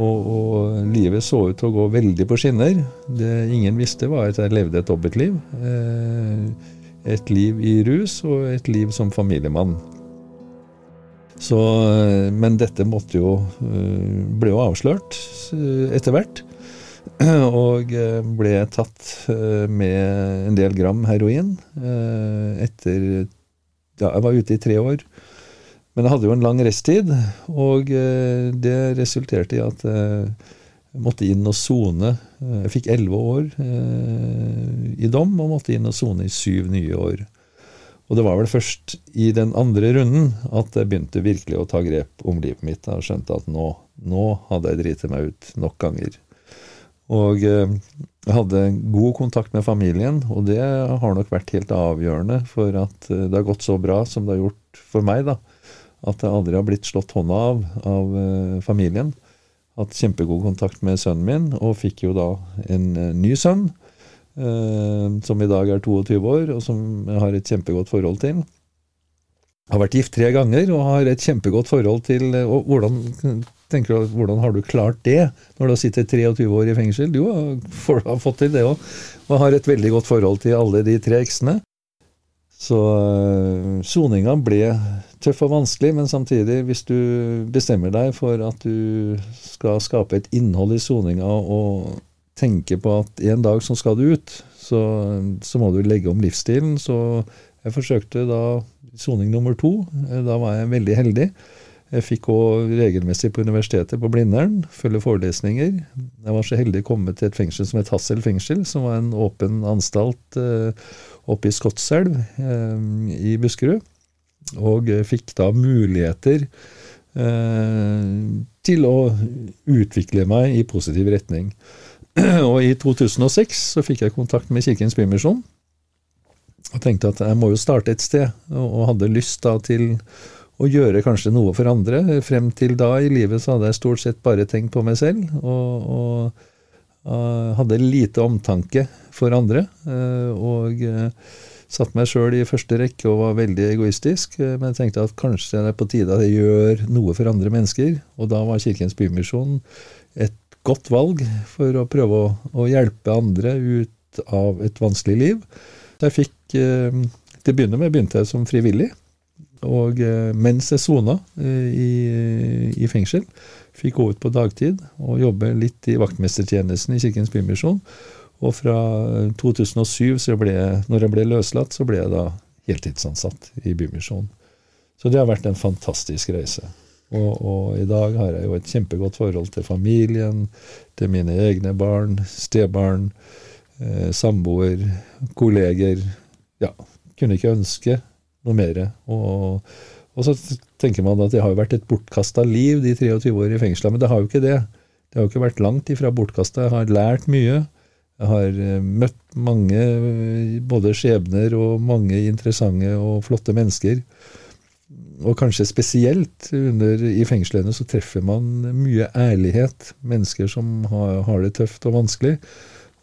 Og, og, livet så ut til å gå veldig på skinner. Det ingen visste, var at jeg levde et dobbeltliv. Eh, et liv i rus og et liv som familiemann. Så, eh, men dette måtte jo eh, ble jo avslørt etter hvert. Og ble tatt med en del gram heroin etter ja, Jeg var ute i tre år. Men jeg hadde jo en lang resttid, og eh, det resulterte i at jeg måtte inn og sone. Jeg fikk elleve år eh, i dom og måtte inn og sone i syv nye år. Og det var vel først i den andre runden at jeg begynte virkelig å ta grep om livet mitt. Jeg skjønte at nå, nå hadde jeg driti meg ut nok ganger. Og eh, jeg hadde god kontakt med familien, og det har nok vært helt avgjørende for at det har gått så bra som det har gjort for meg. da at jeg aldri har blitt slått hånda av av uh, familien. Hatt kjempegod kontakt med sønnen min, og fikk jo da en uh, ny sønn. Uh, som i dag er 22 år, og som jeg har et kjempegodt forhold til. Har vært gift tre ganger og har et kjempegodt forhold til og hvordan, tenker du, hvordan har du klart det når du har sittet 23 år i fengsel? Du har fått til det òg. Og har et veldig godt forhold til alle de tre eksene. Så soninga ble tøff og vanskelig, men samtidig, hvis du bestemmer deg for at du skal skape et innhold i soninga og tenke på at en dag så skal du ut, så, så, må du legge om livsstilen. Så jeg forsøkte da soning nummer to. Da var jeg veldig heldig. Jeg fikk òg regelmessig på universitetet på Blindern, følge forelesninger. Jeg var så heldig å komme til et fengsel som het Hassel fengsel, som var en åpen anstalt eh, oppe i Skotselv eh, i Buskerud og fikk da muligheter eh, til å utvikle meg i positiv retning. Og i 2006 så fikk jeg kontakt med Kirkens Bymisjon og tenkte at jeg må jo starte et sted, og hadde lyst da til å gjøre kanskje noe for andre. Frem til da i livet så hadde jeg stort sett bare tenkt på meg selv, og, og uh, hadde lite omtanke for andre. Uh, og Satt meg sjøl i første rekke og var veldig egoistisk, eh, men jeg tenkte at kanskje det er på tide at jeg gjør noe for andre mennesker. Og da var Kirkens Bymisjon et godt valg for å prøve å, å, hjelpe andre ut av et vanskelig liv. Jeg fikk eh, Til å begynne med begynte jeg som frivillig. Og eh, mens jeg sona i, i fengsel, fikk gå ut på dagtid og jobbe litt i vaktmestertjenesten i Kirkens Bymisjon. Og fra 2007, så ble, når jeg ble løslatt, så ble jeg da heltidsansatt i Bymisjonen. Så det har vært en fantastisk reise. Og, og, i dag har jeg jo et kjempegodt forhold til familien, til mine egne barn, stebarn, eh, samboer, kolleger. Ja, kunne ikke ønske noe mer. Og, og, så tenker man at det har jo vært et bortkasta liv de 23 år i fengsla, men det har jo ikke det. Det har jo ikke vært langt ifra bortkasta. Jeg har lært mye. Jeg har eh, møtt mange både skjebner og mange interessante og flotte mennesker. Og kanskje spesielt under, i fengslene så treffer man mye ærlighet. Mennesker som har, har, det tøft og vanskelig,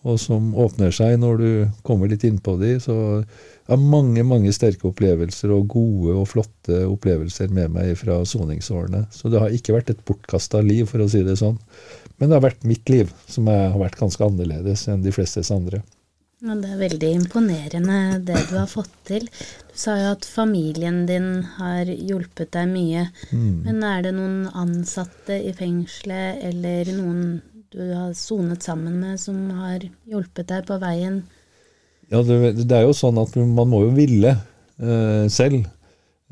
og som åpner seg når du kommer litt innpå de. Så jeg har mange mange sterke opplevelser og gode og flotte opplevelser med meg fra soningsårene. Så det har ikke vært et bortkasta liv, for å si det sånn. Men det har vært mitt liv som har vært ganske annerledes enn de flestes andre. Ja, det er veldig imponerende det du har fått til. Du sa jo at familien din har hjulpet deg mye. Mm. Men er det noen ansatte i fengselet eller noen du har sonet sammen med, som har hjulpet deg på veien? Ja, det, det er jo sånn at man må jo ville eh, selv.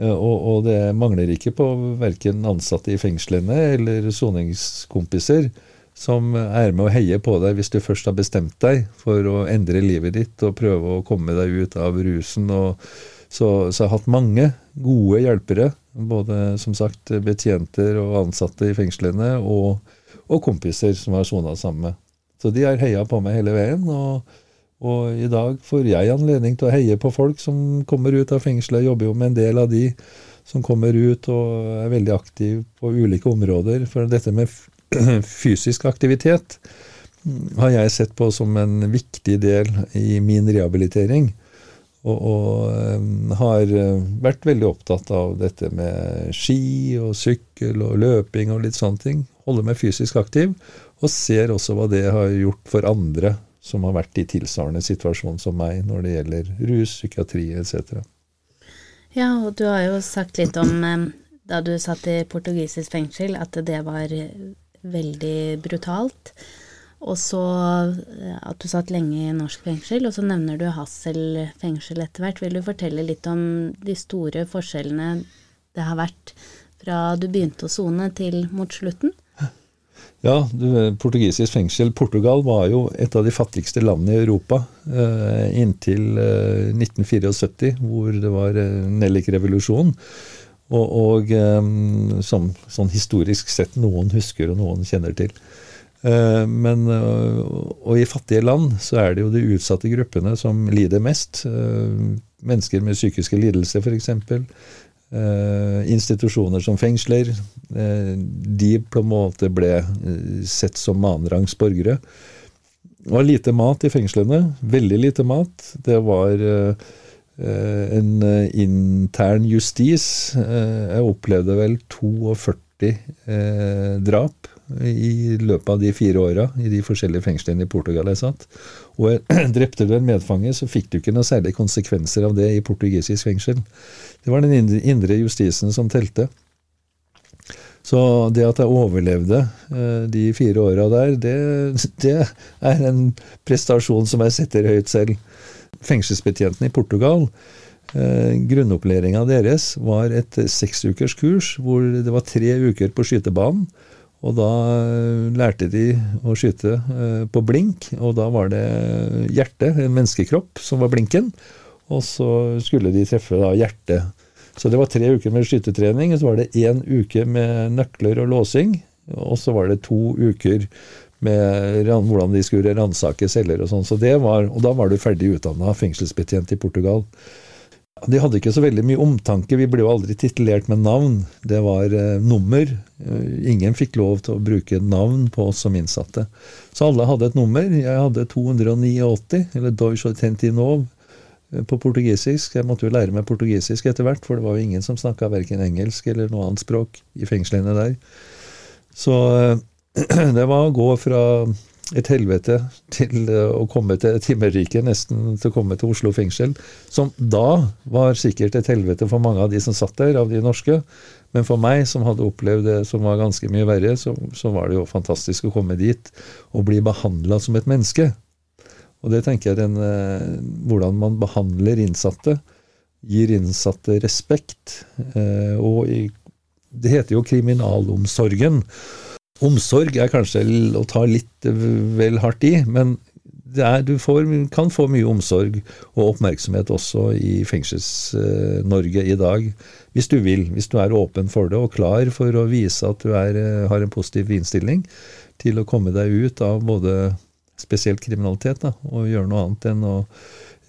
Eh, og, og, det mangler ikke på verken ansatte i fengslene eller soningskompiser som er med å heie på deg hvis du først har bestemt deg for å endre livet ditt og prøve å komme deg ut av rusen. Og så, så jeg har hatt mange gode hjelpere, både som sagt betjenter og ansatte i fengslene, og, og kompiser som har sona sammen med. Så de har heia på meg hele veien. og og i dag får jeg anledning til å heie på folk som kommer ut av fengselet. Jeg jobber jo med en del av de som kommer ut og er veldig aktive på ulike områder. For dette med fysisk aktivitet har jeg sett på som en viktig del i min rehabilitering. Og, og har vært veldig opptatt av dette med ski og sykkel og løping og litt sånne ting. Holder meg fysisk aktiv, og ser også hva det har gjort for andre som har vært i tilsvarende situasjon som meg når det gjelder rus, psykiatri etc. Ja, og du har jo sagt litt om da du satt i portugisisk fengsel, at det var veldig brutalt. Og så eh, at du satt lenge i norsk fengsel, og så nevner du Hassel fengsel etter hvert. Vil du fortelle litt om de store forskjellene det har vært fra du begynte å sone til mot slutten? Ja, portugisisk fengsel Portugal var jo et av de fattigste landene i Europa eh, inntil eh, 1974, hvor det var eh, Nellik-revolusjonen. Og, og eh, som sånn historisk sett noen husker og noen kjenner til. Eh, men, eh, og i fattige land så er det jo de utsatte gruppene som lider mest. Eh, mennesker med psykiske lidelser, f.eks. Institusjoner som fengsler. De på en måte ble sett som annenrangs borgere. Det var lite mat i fengslene. Veldig lite mat. Det var en intern justis. Jeg opplevde vel 42 drap i løpet av de fire åra i de forskjellige fengslene i Portugal jeg satt. Og drepte du en medfange, så fikk du ikke noen særlige konsekvenser av det i portugisisk fengsel. Det var den indre justisen som telte. Så det at jeg overlevde eh, de fire åra der, det, det, er en prestasjon som jeg setter høyt selv. Fengselsbetjentene i Portugal, eh, grunnopplæringa deres var et seksukers kurs hvor det var tre uker på skytebanen. Og da eh, lærte de å skyte eh, på blink, og da var det hjertet, en menneskekropp, som var blinken. Og så skulle de treffe da hjertet. Så det var tre uker med skytetrening, og så var det én uke med nøkler og låsing. Og så var det to uker med hvordan de skulle ransake celler og sånn. Så det var, og da var du ferdig utdanna fengselsbetjent i Portugal. De hadde ikke så veldig mye omtanke. Vi ble jo aldri titulert med navn. Det var eh, nummer. Eh, ingen fikk lov til å bruke navn på oss som innsatte. Så alle hadde et nummer. Jeg hadde 289, eller Deutsche Tentinov eh, på portugisisk. Jeg måtte jo lære meg portugisisk etter hvert, for det var jo ingen som snakka verken engelsk eller noe annet språk i fengslene der. Så eh, det var å gå fra et helvete til eh, å komme til et himmelrike, nesten til å komme til Oslo fengsel. Som da var sikkert et helvete for mange av de som satt der, av de norske. Men for meg, som hadde opplevd det som var ganske mye verre, så, så var det jo fantastisk å komme dit og bli behandla som et menneske. Og det tenker jeg den, eh, Hvordan man behandler innsatte, gir innsatte respekt. Eh, og i, det heter jo kriminalomsorgen. Omsorg er kanskje å ta litt vel hardt i, men er, du får, kan få mye omsorg og oppmerksomhet også i Fengsels-Norge i dag, hvis du vil. Hvis du er åpen for det og klar for å vise at du er, har en positiv innstilling til å komme deg ut av både spesielt kriminalitet da, og gjøre noe annet enn å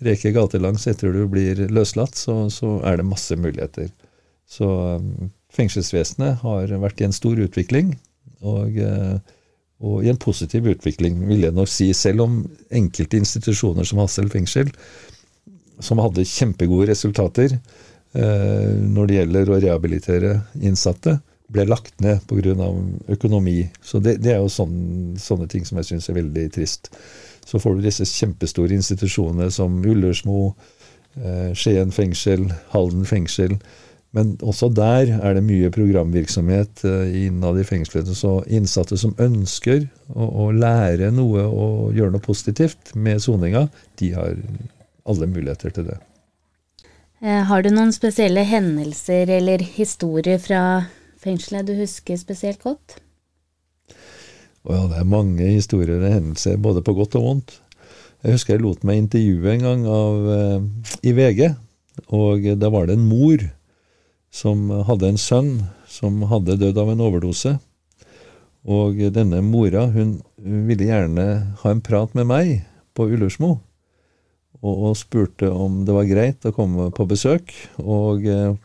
reke gatelangs etter du blir løslatt, så, så er det masse muligheter. Så um, fengselsvesenet har vært i en stor utvikling. Og, eh, og, i en positiv utvikling, vil jeg nok si. Selv om enkelte institusjoner som Hassel fengsel, som hadde kjempegode resultater eh, når det gjelder å rehabilitere innsatte, ble lagt ned pga. økonomi. Så det, det er jo sånne, sånne ting som jeg syns er veldig trist. Så får du disse kjempestore institusjonene som Ullersmo, eh, Skien fengsel, Halden fengsel, men også der er det mye programvirksomhet eh, innad i fengslene. Så innsatte som ønsker å, å, lære noe og gjøre noe positivt med soninga, de har alle muligheter til det. Eh, har du noen spesielle hendelser eller historier fra fengselet du husker spesielt godt? Å ja, det er mange historier og hendelser, både på godt og vondt. Jeg husker jeg lot meg intervjue en gang av, uh, i VG, og da var det en mor som hadde en sønn som hadde dødd av en overdose. Og denne mora hun ville gjerne ha en prat med meg på Ullersmo, og, spurte om det var greit å komme på besøk. Og, eh,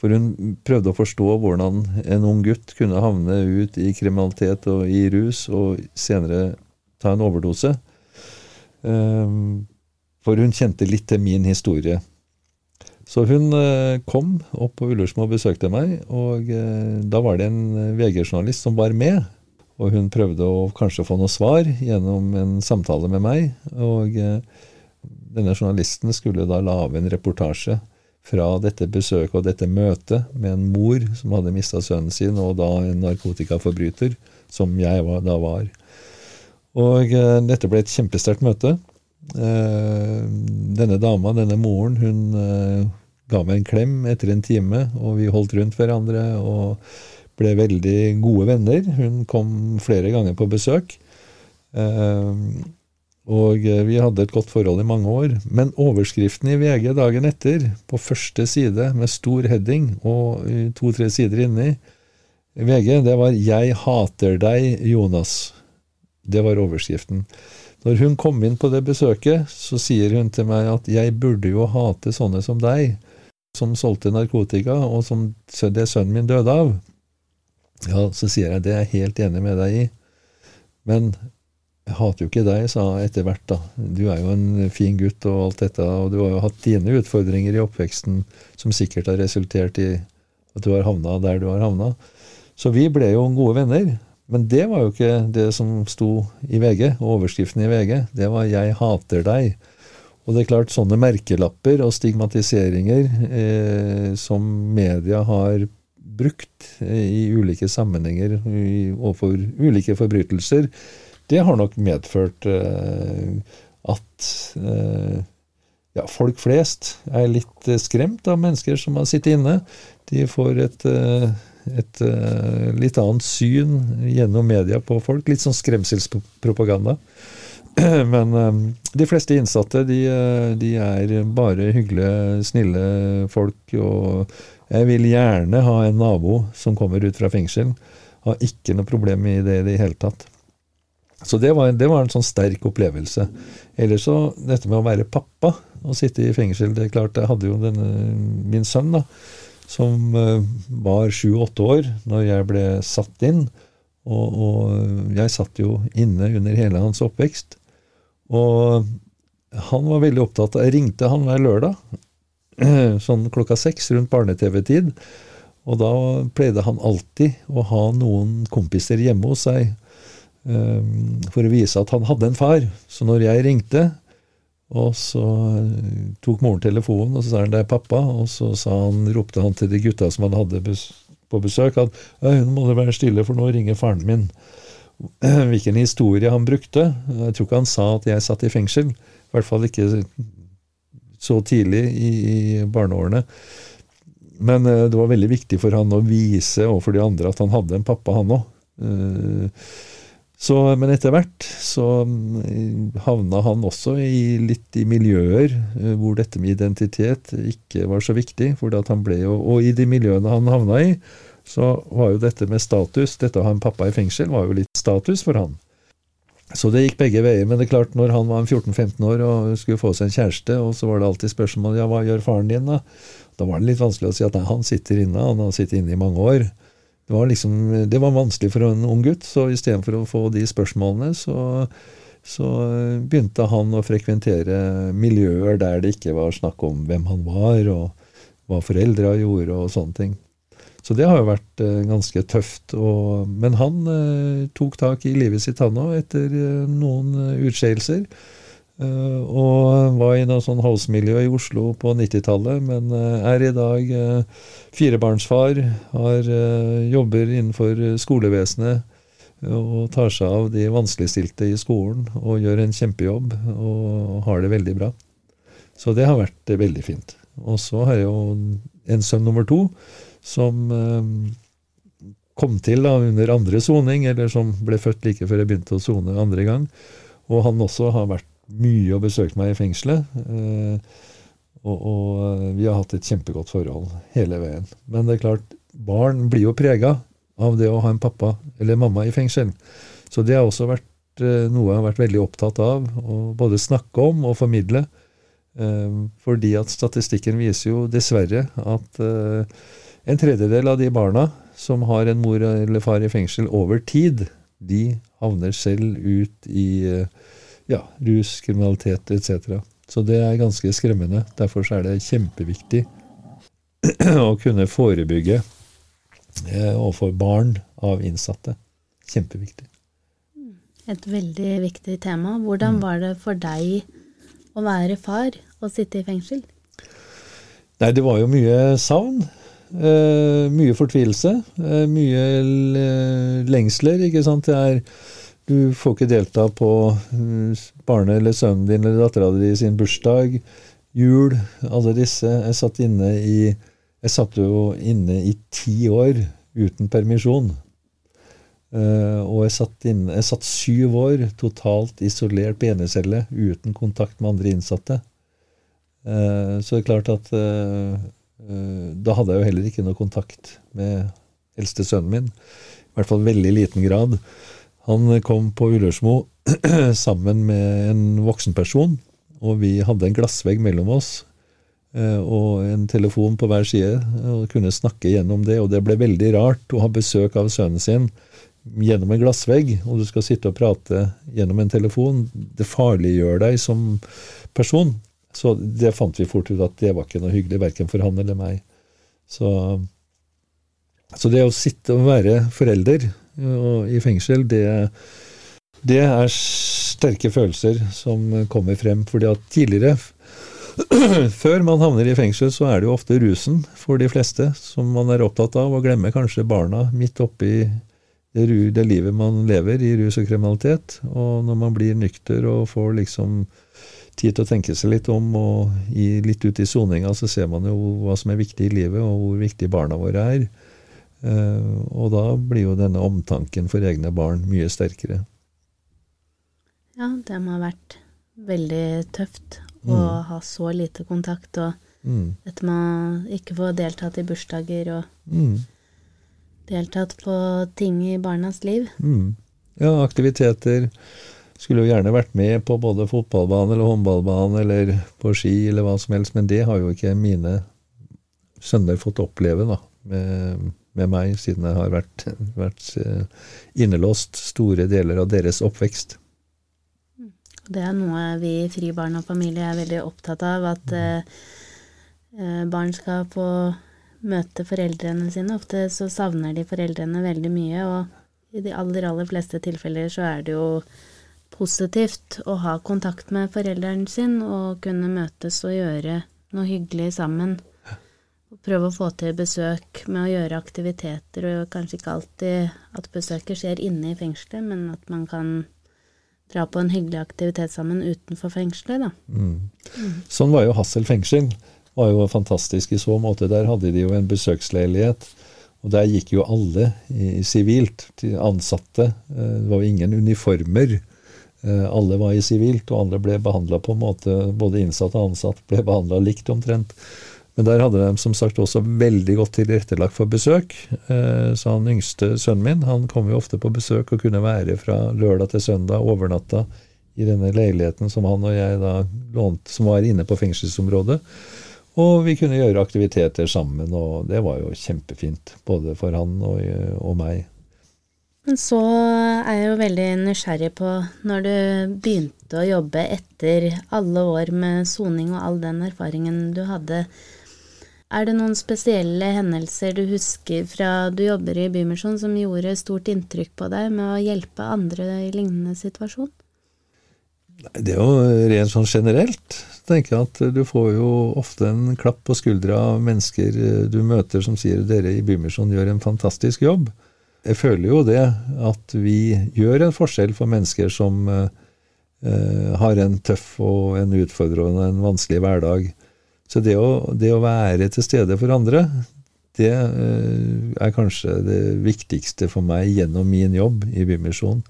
for hun prøvde å forstå hvordan en ung gutt kunne havne ut i kriminalitet og i rus, og senere ta en overdose. Um, For hun kjente litt til min historie. Så hun eh, kom opp på Ullersmo og besøkte meg, og eh, da var det en VG-journalist som var med. Og hun prøvde å kanskje få noe svar gjennom en samtale med meg. Og denne journalisten skulle da lage en reportasje fra dette besøket og dette møtet med en mor som hadde mista sønnen sin, og da en narkotikaforbryter, som jeg da var. Og eh, dette ble et kjempesterkt møte. Eh, denne dama, denne moren, hun eh, ga meg en klem etter en time, og vi holdt rundt hverandre og ble veldig gode venner. Hun kom flere ganger på besøk. Eh, og vi hadde et godt forhold i mange år. Men overskriften i VG dagen etter, på første side med stor heading og to-tre sider inni VG, det var 'Jeg hater deg, Jonas'. Det var overskriften. Når hun kom inn på det besøket, så sier hun til meg at 'jeg burde jo hate sånne som deg', som solgte narkotika, og som det sønnen min døde av. Ja, så sier jeg det er jeg helt enig med deg i. Men jeg hater jo ikke deg, sa jeg etter hvert, da. Du er jo en fin gutt og alt dette, og du har jo hatt dine utfordringer i oppveksten som sikkert har resultert i at du har havna der du har havna. Så vi ble jo gode venner. Men det var jo ikke det som sto i VG, overskriften i VG. Det var 'Jeg hater deg'. Og det er klart, sånne merkelapper og stigmatiseringer eh, som media har brukt eh, i ulike sammenhenger i, overfor ulike forbrytelser, det har nok medført eh, at eh, ja, folk flest er litt eh, skremt av mennesker som har sittet inne. De får et, et litt annet syn gjennom media på folk. Litt sånn skremselspropaganda. Men de fleste innsatte de, de, er bare hyggelige, snille folk. Og jeg vil gjerne ha en nabo som kommer ut fra fengsel. Har ikke noe problem i det i det hele tatt. Så det var, det var, en sånn sterk opplevelse. Ellers så dette med å være pappa og sitte i fengsel det er klart, Jeg hadde jo denne, min sønn, da, som uh, var sju-åtte år når jeg ble satt inn. Og, og, jeg satt jo inne under hele hans oppvekst. Og han var veldig opptatt av Jeg ringte han hver lørdag, sånn klokka seks rundt barne-TV-tid. Og da pleide han alltid å ha noen kompiser hjemme hos seg um, for å vise at han hadde en far. Så når jeg ringte, og så tok moren telefonen, og så sa han 'det er pappa', og så han, ropte han til de gutta som han hadde på besøk, at 'nå må dere være stille, for nå ringer faren min'. Hvilken historie han brukte. Jeg tror ikke han sa at jeg satt i fengsel. I hvert fall ikke så tidlig i, i barneårene. Men eh, det var veldig viktig for han å vise overfor de andre at han hadde en pappa, han òg. Men etter hvert så mm, havna han også i litt i miljøer eh, hvor dette med identitet ikke var så viktig. For han ble og i de miljøene han havna i, så var jo dette med status Dette å ha en pappa i fengsel var jo litt status for han. Så det gikk begge veier. Men det er klart, når han var 14-15 år og skulle få seg en kjæreste, og så var det alltid spørsmål ja, hva gjør faren din, da? Da var det litt vanskelig å si at nei, han sitter inne, han har sittet inne i mange år. Det var, liksom, det var vanskelig for en ung gutt, så istedenfor å få de spørsmålene, så, så, begynte han å frekventere miljøer der det ikke var snakk om hvem han var, og hva foreldra gjorde, og sånne ting. Så det har jo vært eh, ganske tøft. Og, men han eh, tok tak i livet sitt, han òg, etter eh, noen utskeielser. Og var i noe sånn house-miljø i Oslo på 90-tallet, men er i dag firebarnsfar. Har, jobber innenfor skolevesenet og tar seg av de vanskeligstilte i skolen. Og gjør en kjempejobb og har det veldig bra. Så det har vært veldig fint. Og så har jeg jo en sønn nummer to som kom til da, under andre soning, eller som ble født like før jeg begynte å sone andre gang. Og han også har vært mye og besøkt meg i fengselet. Eh, og, og, eh, vi har hatt et kjempegodt forhold hele veien. Men det er klart, barn blir jo prega av det å ha en pappa eller mamma i fengsel. Så det har også vært eh, noe jeg har vært veldig opptatt av å både snakke om og formidle. Fordi at statistikken viser jo dessverre at en tredjedel av de barna som har en mor eller far i fengsel over tid, de havner selv ut i ja, rus, kriminalitet etc. Så det er ganske skremmende. Derfor er det kjempeviktig å kunne forebygge eh, overfor barn av innsatte. Kjempeviktig. Et veldig viktig tema. Hvordan mm. var det for deg å være far og sitte i fengsel? Nei, det var jo mye savn. Eh, mye fortvilelse. Eh, mye lengsler, ikke sant. Det er du får ikke delta på eh, barnet eller sønnen din eller dattera di sin bursdag, jul, alle disse. Jeg satt inne i Jeg satt jo inne i ti år uten permisjon. Uh, og jeg satt, inne, jeg satt syv år totalt isolert på enecelle uten kontakt med andre innsatte. Uh, så det er klart at da hadde jeg jo heller ikke noe kontakt med eldste sønnen min. I hvert fall veldig liten grad. Han kom på Ullersmo sammen med en voksen person, og vi hadde en glassvegg mellom oss eh, og en telefon på hver side, og kunne snakke gjennom det. Og det ble veldig rart å ha besøk av sønnen sin gjennom en glassvegg, og du skal sitte og prate gjennom en telefon. Det farliggjør deg som person. Så det fant vi fort ut at det var ikke noe hyggelig, verken for han eller meg. Så, så det å sitte og være forelder i fengsel, det, det er sterke følelser som kommer frem. fordi at tidligere, før man havner i fengsel, så er det jo ofte rusen for de fleste som man er opptatt av, og glemmer kanskje barna midt oppi det, det livet man lever i rus og kriminalitet. Og når man blir nykter og får liksom tid til å tenke seg litt om, og i, litt ut i soninga, så ser man jo hva som er viktig i livet, og hvor viktig barna våre er. Eh, og da blir jo denne omtanken for egne barn mye sterkere. Ja, det må ha vært veldig tøft å mm. ha så lite kontakt, og mm. dette med å ikke få deltatt i bursdager og mm. deltatt på ting i barnas liv. Mm. Ja, aktiviteter. Skulle jo gjerne vært med på både fotballbane eller håndballbane eller på ski eller hva som helst, men det har jo ikke mine sønner fått oppleve, da. Med med meg, siden jeg har vært, vært eh, innelåst store deler av deres oppvekst. Det er noe vi i Fri barn og familie er veldig opptatt av, at eh, eh, barn skal få møte foreldrene sine. Ofte så savner de foreldrene veldig mye, og i de aller, aller fleste tilfeller så er det jo positivt å ha kontakt med forelderen sin og kunne møtes og gjøre noe hyggelig sammen prøve å få til besøk med å gjøre aktiviteter, og kanskje ikke alltid at besøket skjer inne i fengselet, men at man kan dra på en hyggelig aktivitet sammen utenfor fengselet, da. Mm. Mm. Sånn var jo Hassel fengsel. var jo fantastisk i så måte. Der hadde de jo en besøksleilighet. Og der gikk jo alle i sivilt. Ansatte. Eh, det var jo ingen uniformer. Eh, alle var i sivilt, og alle ble behandla på en måte Både innsatt og ansatt ble behandla likt omtrent. Men der hadde de som sagt også veldig godt tilrettelagt for besøk. Eh, så han yngste sønnen min han kom jo ofte på besøk og kunne være fra lørdag til søndag overnatta i denne leiligheten som han og jeg da lånte, som var inne på fengselsområdet. Og vi kunne gjøre aktiviteter sammen, og det var jo kjempefint. Både for han og, og meg. Men så er jeg jo veldig nysgjerrig på, når du begynte å jobbe etter alle år med soning og all den erfaringen du hadde, er det noen spesielle hendelser du husker fra du jobber i Bymisjon som gjorde stort inntrykk på deg med å hjelpe andre i lignende situasjon? Det er jo rent sånn generelt. tenker jeg at Du får jo ofte en klapp på skuldra av mennesker du møter som sier dere i Bymisjon gjør en fantastisk jobb. Jeg føler jo det, at vi gjør en forskjell for mennesker som eh, har en tøff og en utfordrende og en vanskelig hverdag. Så det å, det å være til stede for andre, det eh, er kanskje det viktigste for meg gjennom min jobb i Bymisjonen.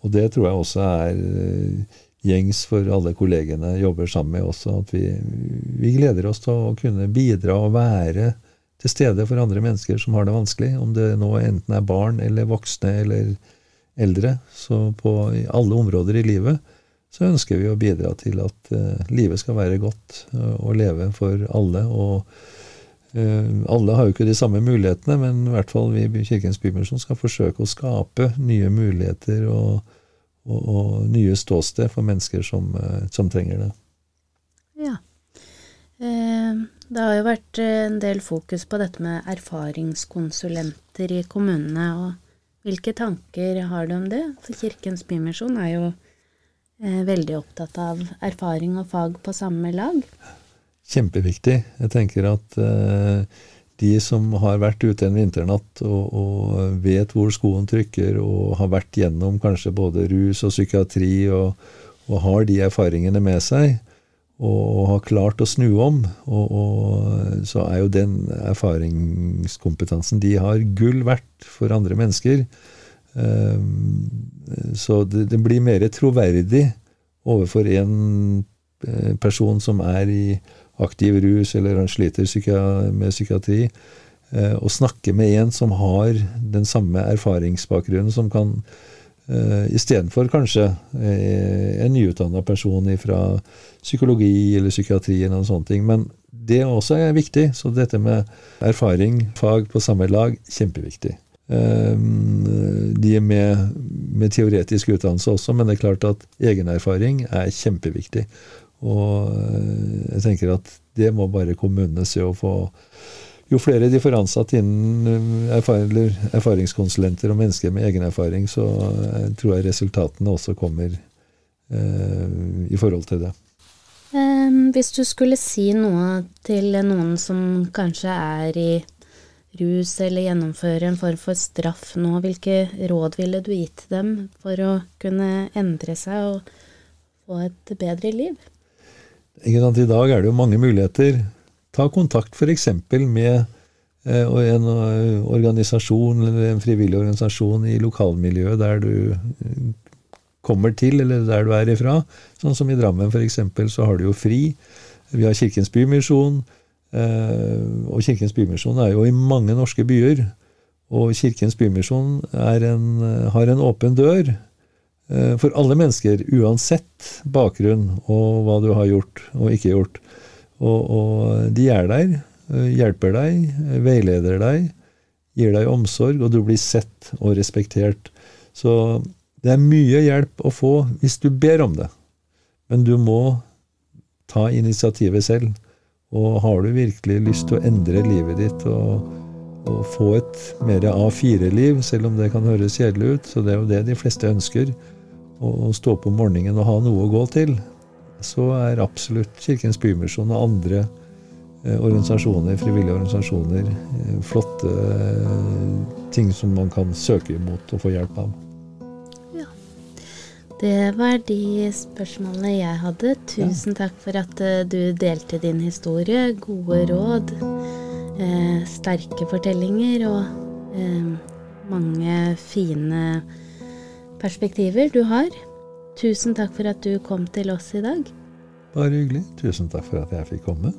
Og det tror jeg også er eh, gjengs for alle kollegene jobber sammen med også. At vi, vi, gleder oss til å kunne bidra og være til stede for andre mennesker som har det vanskelig. Om det nå enten er barn eller voksne eller eldre. Så på alle områder i livet så ønsker vi å bidra til at uh, livet skal være godt uh, å leve for alle. og uh, Alle har jo ikke de samme mulighetene, men i hvert fall vi i Kirkens Bymisjon skal forsøke å skape nye muligheter og, og, og nye ståsted for mennesker som, som trenger det. Det har jo vært eh, en del fokus på dette med erfaringskonsulenter i kommunene. og Hvilke tanker har du om det? For Kirkens Bymisjon er jo eh, veldig opptatt av erfaring og fag på samme lag. Kjempeviktig. Jeg tenker at eh, de som har vært ute en vinternatt og, og, vet hvor skoen trykker, og har vært gjennom kanskje både rus og psykiatri, og, og har de erfaringene med seg, og, har klart å snu om, så er jo den erfaringskompetansen de har, gull verdt for andre mennesker. Ehm, så det, det blir mer troverdig overfor en eh, person som er i aktiv rus eller han sliter med psykiatri, eh, å snakke med en som har den samme erfaringsbakgrunnen, som kan uh, istedenfor kanskje uh, en nyutdanna person fra psykologi eller psykiatri eller noen sånne ting. Men det også er viktig. Så dette med erfaring, fag på samme lag, kjempeviktig. de er med, med teoretisk utdannelse også, men det er klart at egenerfaring er kjempeviktig. Og eh, jeg tenker at det må bare kommunene se å få Jo flere de får ansatt innen eh, erfaring, erfaringskonsulenter og mennesker med egen erfaring, så eh, tror jeg resultatene også kommer eh, i forhold til det. Hvis du skulle si noe til noen som kanskje er i rus eller gjennomfører en form for straff nå, hvilke råd ville du gitt dem for å kunne endre seg og få et bedre liv? I dag er det jo mange muligheter. Ta kontakt f.eks. med eh, en eh, organisasjon eller en frivillig organisasjon i lokalmiljøet der du eh, kommer til, eller der du er ifra. Sånn som i Drammen f.eks. så har du jo FRI. Vi har Kirkens Bymisjon. Og Kirkens Bymisjon er jo i mange norske byer. Og Kirkens Bymisjon har en åpen dør for alle mennesker, uansett bakgrunn og hva du har gjort og ikke gjort. Og, og de er der, eh, hjelper deg, veileder deg, gir deg omsorg, og du blir sett og respektert. Så det er mye hjelp å få hvis du ber om det. Men du må ta initiativet selv. Og har du virkelig lyst til å endre livet ditt og, og få et mer A4-liv, selv om det kan høres kjedelig ut, så det er jo det de fleste ønsker, å stå opp om morgenen og ha noe å gå til, så er absolutt Kirkens Bymisjon og andre eh, organisasjoner, frivillige organisasjoner, eh, flotte eh, ting som man kan søke imot og få hjelp av. Ja. Det var de spørsmålene jeg hadde. Tusen takk for at du delte din historie. Gode råd, eh, sterke fortellinger og eh, mange fine perspektiver du har. Tusen takk for at du kom til oss i dag. Bare hyggelig. Tusen takk for at jeg fikk komme.